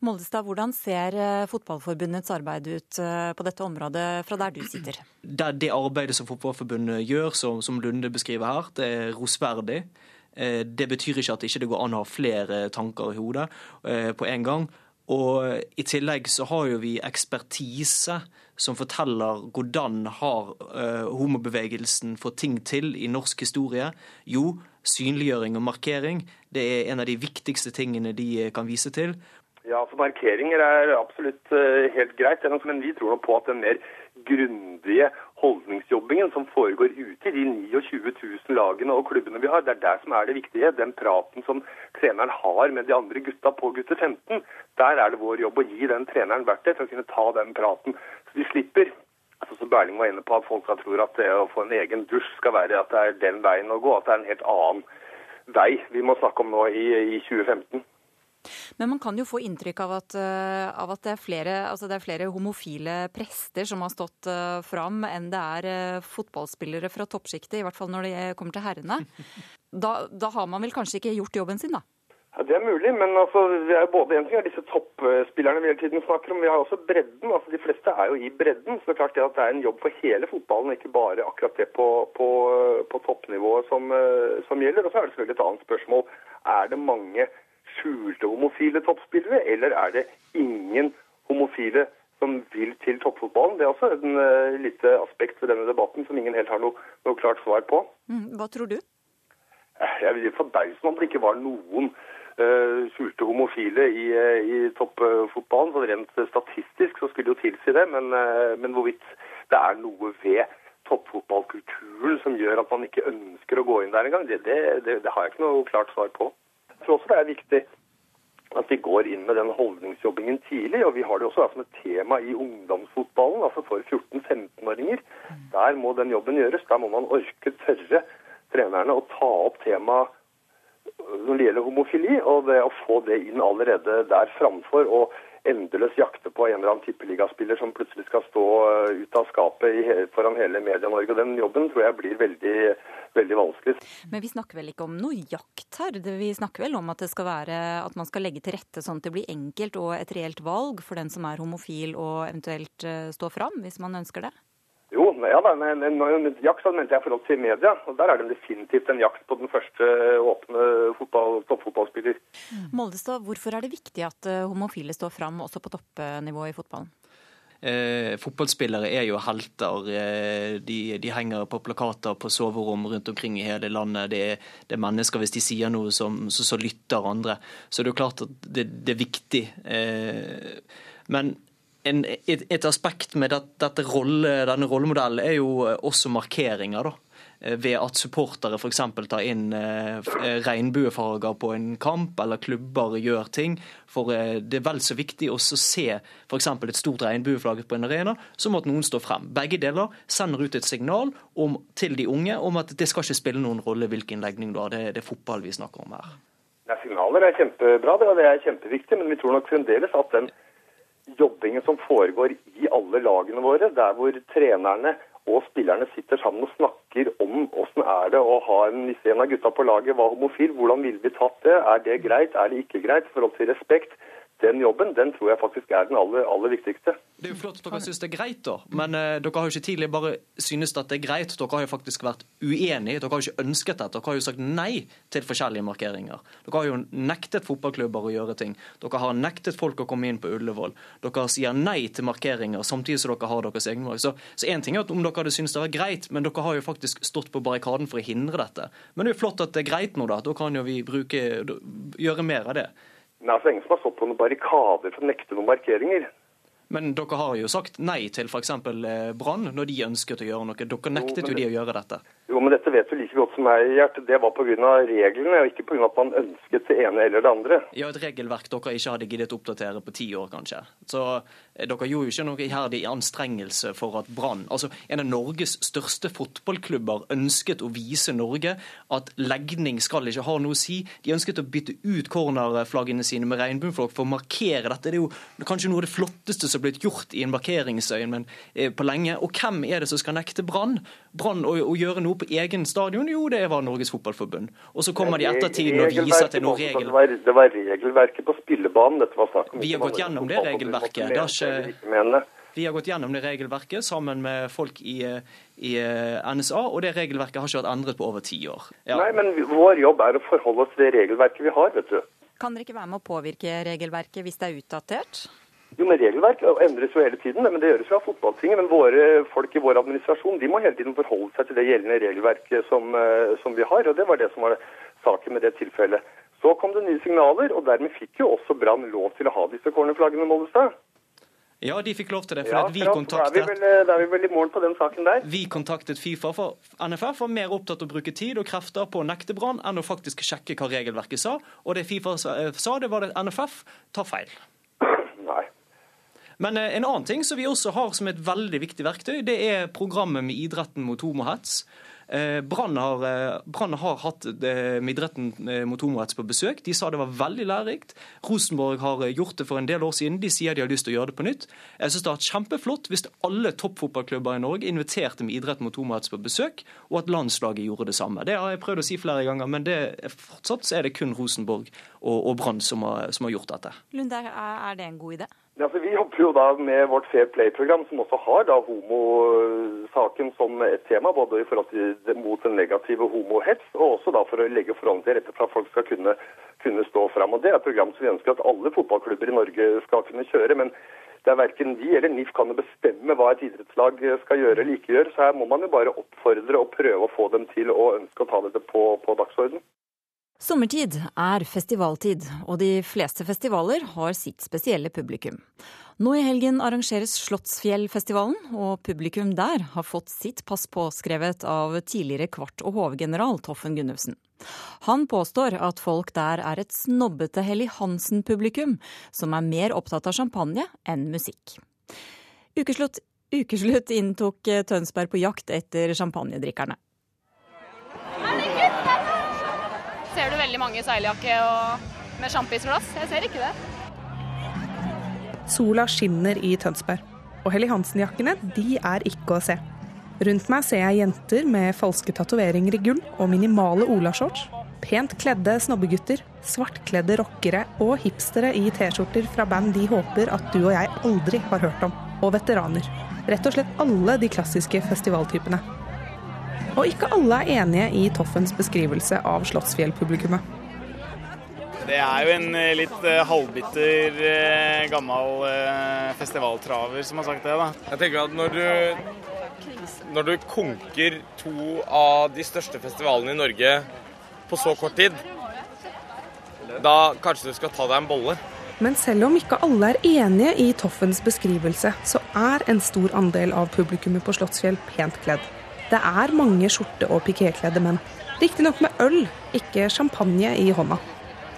Moldestad, hvordan ser eh, Fotballforbundets arbeid ut eh, på dette området fra der du sitter? Det, det arbeidet som Fotballforbundet gjør, som, som Lunde beskriver her, det er rosverdig. Eh, det betyr ikke at det ikke går an å ha flere tanker i hodet på en gang. Og I tillegg så har jo vi ekspertise som forteller hvordan har homobevegelsen fått ting til i norsk historie. Jo, synliggjøring og markering det er en av de viktigste tingene de kan vise til. Ja, så Markeringer er absolutt uh, helt greit, men vi tror på at den mer grundige holdningsjobbingen som foregår ute i de 29 000 lagene og klubbene vi har, det er der som er det viktige. Den praten som treneren har med de andre gutta på gutte 15, der er det vår jobb å gi den treneren verktøy for å kunne ta den praten. Så de slipper altså som Berling var inne på, at folk tror at det å få en egen dusj skal være at det er den veien å gå. At det er en helt annen vei vi må snakke om nå i, i 2015. Men man kan jo få inntrykk av at, eh, av at det, er flere, altså det, er flere, homofile prester som har stått uh, fram, enn det er uh, fotballspillere fra toppsjiktet, i hvert fall når det kommer til herrene. <laughs> Da, da, har man vel kanskje ikke gjort jobben sin, da? Ja, Det er mulig, men altså, vi er både en ting er disse toppspillerne vi hele tiden snakker om, vi har også bredden. altså De fleste er jo i bredden. så det er klart det at det er en jobb for hele fotballen, ikke bare akkurat det på, på, på toppnivået som, som gjelder. Og så er det selvfølgelig et annet spørsmål. Er det mange skjulte homofile toppspillere, eller er det ingen homofile som vil til toppfotballen? Det er også en uh, lite aspekt ved denne debatten som ingen helt har noe, noe klart svar på. Mm, hva tror du? Eh, jeg vil forbause om det ikke var noen uh, skjulte homofile i, i toppfotballen. Så rent statistisk så skulle det jo tilsi det, men, uh, men hvorvidt det er noe ved toppfotballkulturen som gjør at man ikke ønsker å gå inn der engang, det, det, det, det har jeg ikke noe klart svar på tror også det er viktig at vi går inn med den holdningsjobbingen tidlig. Og vi har det også som et tema i ungdomsfotballen, altså for 14-15-åringer. Der må den jobben gjøres. Der må man orke, tørre trenerne å ta opp temaet når det gjelder homofili, og det å få det inn allerede der framfor. å endeløst jakte på en eller annen tippeligaspiller som plutselig skal stå eh, ut av skapet foran hele Media-Norge. Den jobben tror jeg blir veldig, veldig vanskelig. Men vi snakker vel ikke om noe jakt her? Vi snakker vel om at, det skal være, at man skal legge til rette sånn at det blir enkelt og et reelt valg for den som er homofil og eventuelt står stå fram, hvis man ønsker det? Ja da, en men jakt så mente jeg i forhold til media. og Der er det definitivt en jakt på den første åpne fotball, toppfotballspiller. Moldestad, hvorfor er det viktig at eh, homofile står fram også på toppnivå i fotballen? Eh, fotballspillere er jo helter. Eh, de, de, henger på plakater på soverom rundt omkring i hele landet. Det er, det er mennesker, hvis de sier noe, som, så, så, lytter andre. Så det er jo klart at det, det er viktig. Eh, men en, et, et, aspekt med det, rolle, denne rollemodellen er jo også markeringer. da. Eh, ved at supportere f.eks. tar inn eh, eh, regnbuefarger på en kamp, eller klubber gjør ting. For det er vel så viktig å se f.eks. et stort regnbueflagg på en arena, som at noen står frem. Begge deler sender ut et signal om, til de unge om at det skal ikke spille noen rolle hvilken legning du har. Det, det er fotball vi snakker om her. Ja, signaler er kjempebra, det er kjempeviktig, men vi tror nok fremdeles at den jobbingen som foregår i alle lagene våre, der hvor trenerne og spillerne sitter sammen og snakker om åssen er det å ha en, hvis en av gutta på laget var homofil, hvordan ville vi tatt det, er det greit, er det ikke greit, i forhold til respekt den jobben den tror jeg faktisk er den aller, aller viktigste. Det er jo flott at dere syns det er greit, da. Men uh, dere har jo ikke tidligere bare synes at det er greit. Dere har jo faktisk vært uenige. Dere har jo ikke ønsket dette. Dere har jo sagt nei til forskjellige markeringer. Dere har jo nektet fotballklubber å gjøre ting. Dere har nektet folk å komme inn på Ullevål. Dere sier nei til markeringer samtidig som dere har deres egne valg. Så én ting er at om dere hadde syntes det var greit, men dere har jo faktisk stått på barrikaden for å hindre dette. Men det er jo flott at det er greit nå, da. Da kan jo vi bruke, gjøre mer av det. Men altså, ingen som har stått på noen barrikader for å nekte noen markeringer. Men dere har jo sagt nei til f.eks. Eh, Brann når de ønsket å gjøre noe. Dere nektet jo, jo de å gjøre dette. Jo, men dette vet du like godt som meg, Gjert. Det var pga. reglene, og ikke pga. at man ønsket det ene eller det andre. Ja, et regelverk dere ikke hadde giddet oppdatere på ti år, kanskje. Så dere gjorde jo ikke noe iherdig anstrengelse for at Brann, altså en av Norges største fotballklubber, ønsket å vise Norge at legning skal ikke ha noe å si. De ønsket å bytte ut cornerflaggene sine med regnbueflagg for å markere dette. Det er jo kanskje noe av det flotteste som er blitt gjort i en markeringsøyen men på lenge. Og hvem er det som skal nekte Brann? Brann å, å gjøre noe på egen stadion? Jo, det var Norges Fotballforbund. Og så kommer de etter tiden og viser til noe regel... Det var, det var regelverket på spillebanen dette var snakk om. Vi har gått gjennom det regelverket. Det har ikke... Vi har gått gjennom det regelverket sammen med folk i, i, NSA, og det regelverket har ikke vært endret på over ti år. Ja. Nei, men vår jobb er å forholde oss til det regelverket vi har, vet du. Kan dere ikke være med å påvirke regelverket hvis det er utdatert? Jo, men Regelverk endres jo hele tiden, men det gjøres jo av fotballtinget. Men våre folk i vår administrasjon de må hele tiden forholde seg til det gjeldende regelverket som, eh, som vi har. og Det var det som var saken med det tilfellet. Så kom det nye signaler, og dermed fikk jo også Brann lov til å ha disse cornerflaggene, Mollestad. Ja, de fikk lov til det. for ja, vi kontaktet... Er, vi vel, eh, da er vi vel i mål på den saken der. Vi kontaktet Fifa, for NFF var mer opptatt av å bruke tid og krefter på å nekte Brann enn å faktisk sjekke hva regelverket sa. Og det Fifa sa, det var at NFF tar feil. Men eh, en annen ting som vi også har som et veldig viktig verktøy, det er programmet med idretten mot homohets. Eh, Brann har, eh, har, hatt idretten mot homohets på besøk. De sa det var veldig lærerikt. Rosenborg har gjort det for en del år siden. De sier de har lyst til å gjøre det på nytt. Jeg synes det vært kjempeflott hvis alle toppfotballklubber i Norge inviterte med idretten mot homohets på besøk, og at landslaget gjorde det samme. Det har jeg prøvd å si flere ganger, men det, fortsatt så er det kun Rosenborg og, og Brann som, som, har gjort dette. Lunde, er det en god idé? Altså, vi jobber jo da med vårt Fair Play-program, som også har da homosaken som et tema. Både i forhold til mot den negative homohets, og også da for å legge forholdene til rette for at folk skal kunne, kunne stå fram. Og Det er et program som vi ønsker at alle fotballklubber i Norge skal kunne kjøre. men det er Verken vi eller NIF kan bestemme hva et idrettslag skal gjøre eller ikke gjøre. Så her må man jo bare oppfordre og prøve å få dem til å ønske å ta dette på, på dagsordenen. Sommertid er festivaltid, og de fleste festivaler har sitt spesielle publikum. Nå i helgen arrangeres Slottsfjellfestivalen, og publikum der har fått sitt pass påskrevet av tidligere kvart- og hovedgeneral Toffen Gunnufsen. Han påstår at folk der er et snobbete Helly Hansen-publikum, som er mer opptatt av champagne enn musikk. Ukeslutt, ukeslutt inntok Tønsberg på jakt etter champagnedrikkerne. Ser du veldig mange seiljakke med sjampisglass? Jeg ser ikke det. Sola skinner i Tønsberg, og Helly Hansen-jakkene de er ikke å se. Rundt meg ser jeg jenter med falske tatoveringer i gull og minimale olashorts. Pent kledde snobbegutter, svartkledde rockere og hipstere i T-skjorter fra band de håper at du og jeg aldri har hørt om. og veteraner. Rett og slett alle de klassiske festivaltypene. Og ikke alle er enige i Toffens beskrivelse av Slottsfjell-publikummet. Det er jo en eh, litt uh, halvbitter, uh, gammel festivaltraver som har sagt det, da. Jeg tenker at når du, når du konker to av de største festivalene i Norge på så kort tid, da kanskje du skal ta deg en bolle. Men selv om ikke alle er enige i Toffens beskrivelse, så er en stor andel av publikummet på Slottsfjell pent kledd. Det er mange skjorte- og pikékledde menn. Riktignok med øl, ikke champagne i hånda.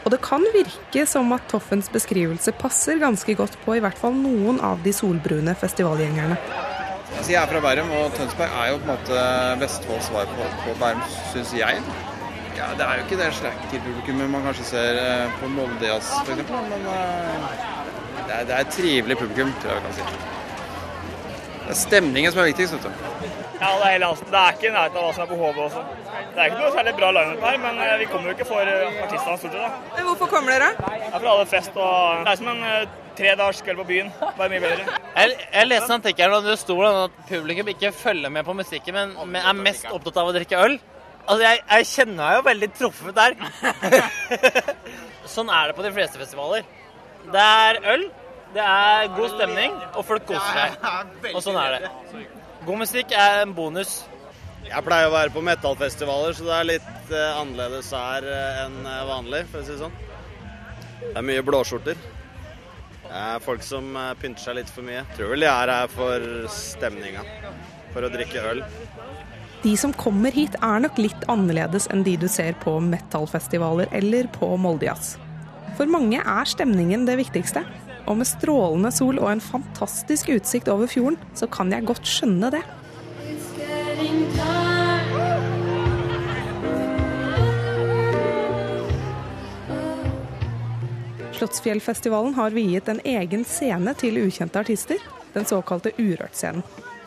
Og det kan virke som at Toffens beskrivelse passer ganske godt på i hvert fall noen av de solbrune festivalgjengerne. Altså, jeg er fra Bærum, og Tønsberg er jo på en måte Vestfolds svar på, på Bærum, syns jeg. Ja, Det er jo ikke det slacker-publikummet man kanskje ser eh, på Moldejazz f.eks., men uh, det, er, det er et trivelig publikum, tror jeg vi kan si. Det er stemningen som er viktigst, vet du. Ja, det er hele. Det er ikke i nærheten av hva som er på HV også. Det er ikke noe særlig bra lineup her, men eh, vi kommer jo ikke for eh, artistene stort sett. da. Men hvorfor kommer dere? Det er for alle fest og Det er som en uh, tre dagers kveld på byen, bare mye bedre. Jeg, jeg leste artikkelen og det sto at publikum ikke følger med på musikken, men, men er mest opptatt av å drikke øl. Altså, jeg, jeg kjenner meg jo veldig truffet der. <laughs> sånn er det på de fleste festivaler. Det er øl, det er god stemning, og folk koser seg. Og sånn er det. God musikk er en bonus. Jeg pleier å være på metallfestivaler, så det er litt uh, annerledes her uh, enn uh, vanlig, for å si det sånn. Det er mye blåskjorter. Det er folk som pynter seg litt for mye. Jeg tror vel de er her for stemninga, for å drikke øl. De som kommer hit er nok litt annerledes enn de du ser på metallfestivaler eller på Moldejazz. For mange er stemningen det viktigste. Og med strålende sol og en fantastisk utsikt over fjorden, så kan jeg godt skjønne det. Slottsfjellfestivalen har viet en egen scene til ukjente artister, den såkalte Urørt-scenen.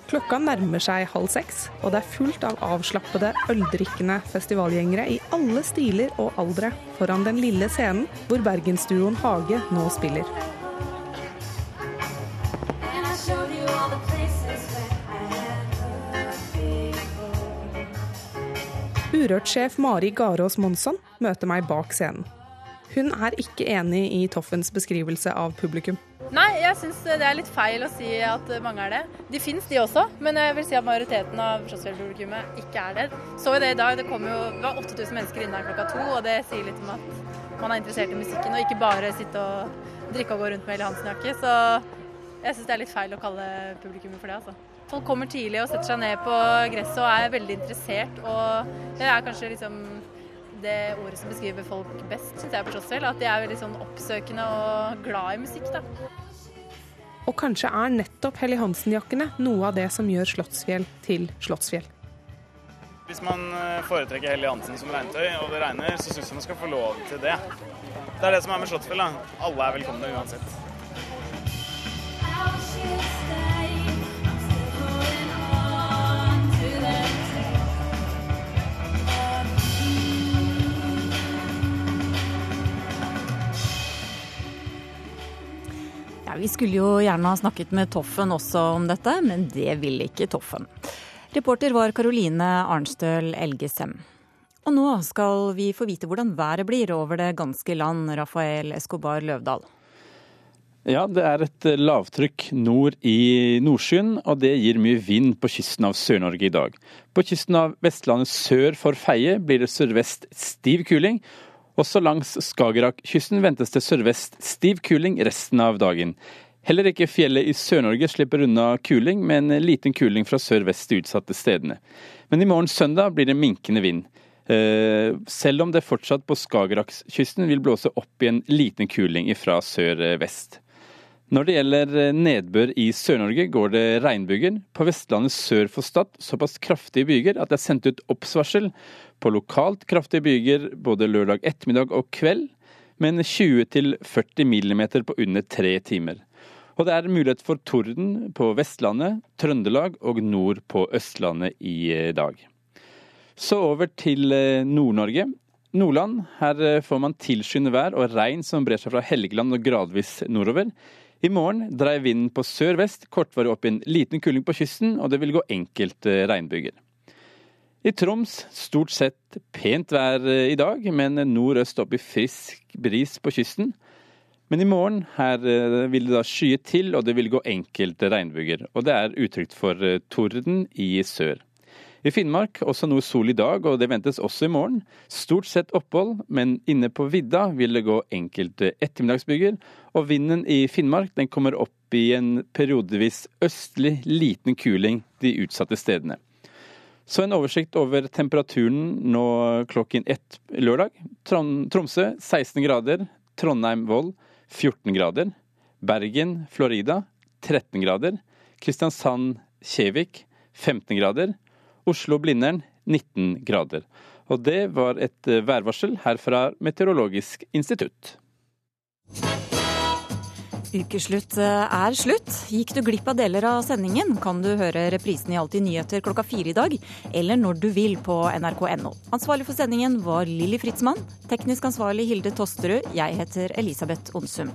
Klokka nærmer seg halv seks, og det er fullt av avslappede, øldrikkende festivalgjengere i alle stiler og aldre foran den lille scenen hvor bergensduoen Hage nå spiller. Urørt-sjef Mari Garås Monsson møter meg bak scenen. Hun er ikke enig i Toffens beskrivelse av publikum. Nei, jeg syns det er litt feil å si at mange er det. De fins de også, men jeg vil si at majoriteten av Slottsfjell-publikummet ikke er det. Så jo det i dag, det kom jo det var 8000 mennesker inne her klokka to, og det sier litt om at man er interessert i musikken og ikke bare sitte og drikke og gå rundt med Eli Hansen-jakke. Så jeg syns det er litt feil å kalle publikummet for det, altså. Folk kommer tidlig og setter seg ned på gresset og er veldig interessert. Og det er kanskje liksom det ordet som beskriver folk best, syns jeg på Slottsfjell. At de er veldig sånn oppsøkende og glad i musikk, da. Og kanskje er nettopp Helly Hansen-jakkene noe av det som gjør Slottsfjell til Slottsfjell. Hvis man eh, foretrekker Helly Hansen som regntøy, og det regner, så syns jeg man skal få lov til det. Det er det som er med Slottsfjell. da. Alle er velkomne uansett. Vi skulle jo gjerne ha snakket med Toffen også om dette, men det ville ikke Toffen. Reporter var Karoline Arnstøl Elgesem. Og nå skal vi få vite hvordan været blir over det ganske land, Rafael Escobar Løvdahl. Ja, det er et lavtrykk nord i Nordsjøen, og det gir mye vind på kysten av Sør-Norge i dag. På kysten av Vestlandet sør for Feie blir det sørvest stiv kuling, også langs Skagerrak-kysten ventes det sørvest stiv kuling resten av dagen. Heller ikke fjellet i Sør-Norge slipper unna kuling, med en liten kuling fra sør-vest de utsatte stedene. Men i morgen søndag blir det minkende vind. Eh, selv om det fortsatt på Skagerrakskysten vil blåse opp i en liten kuling fra sør-vest. Når det gjelder nedbør i Sør-Norge, går det regnbyger. På Vestlandet sør for Stad såpass kraftige byger at det er sendt ut oppsvarsel på lokalt kraftige byger både lørdag ettermiddag og kveld, men 20-40 mm på under tre timer. Og det er mulighet for torden på Vestlandet, Trøndelag og nord på Østlandet i dag. Så over til Nord-Norge. Nordland. Her får man tilskyende vær og regn som brer seg fra Helgeland og gradvis nordover. I morgen dreier vinden på sør-vest kortvarig opp i en liten kuling på kysten, og det vil gå enkelte regnbyger. I Troms stort sett pent vær i dag, men nordøst opp i frisk bris på kysten. Men i morgen her eh, vil det da skye til, og det vil gå enkelte regnbyger. Og det er utrygt for eh, torden i sør. I Finnmark også noe sol i dag, og det ventes også i morgen. Stort sett opphold, men inne på vidda vil det gå enkelte ettermiddagsbyger. Og vinden i Finnmark den kommer opp i en periodevis østlig liten kuling de utsatte stedene. Så en oversikt over temperaturen nå klokken ett lørdag. Tromsø 16 grader, Trondheim-Vold 14 grader. Bergen, Florida 13 grader. Kristiansand-Kjevik 15 grader. Oslo-Blindern 19 grader. Og det var et eh, værvarsel her fra Meteorologisk institutt. Ukeslutt eh, er slutt. Gikk du glipp av deler av sendingen, kan du høre reprisen i Alltid nyheter klokka fire i dag, eller når du vil på nrk.no. Ansvarlig for sendingen var Lilly Fritzmann. Teknisk ansvarlig Hilde Tosterud. Jeg heter Elisabeth Onsum.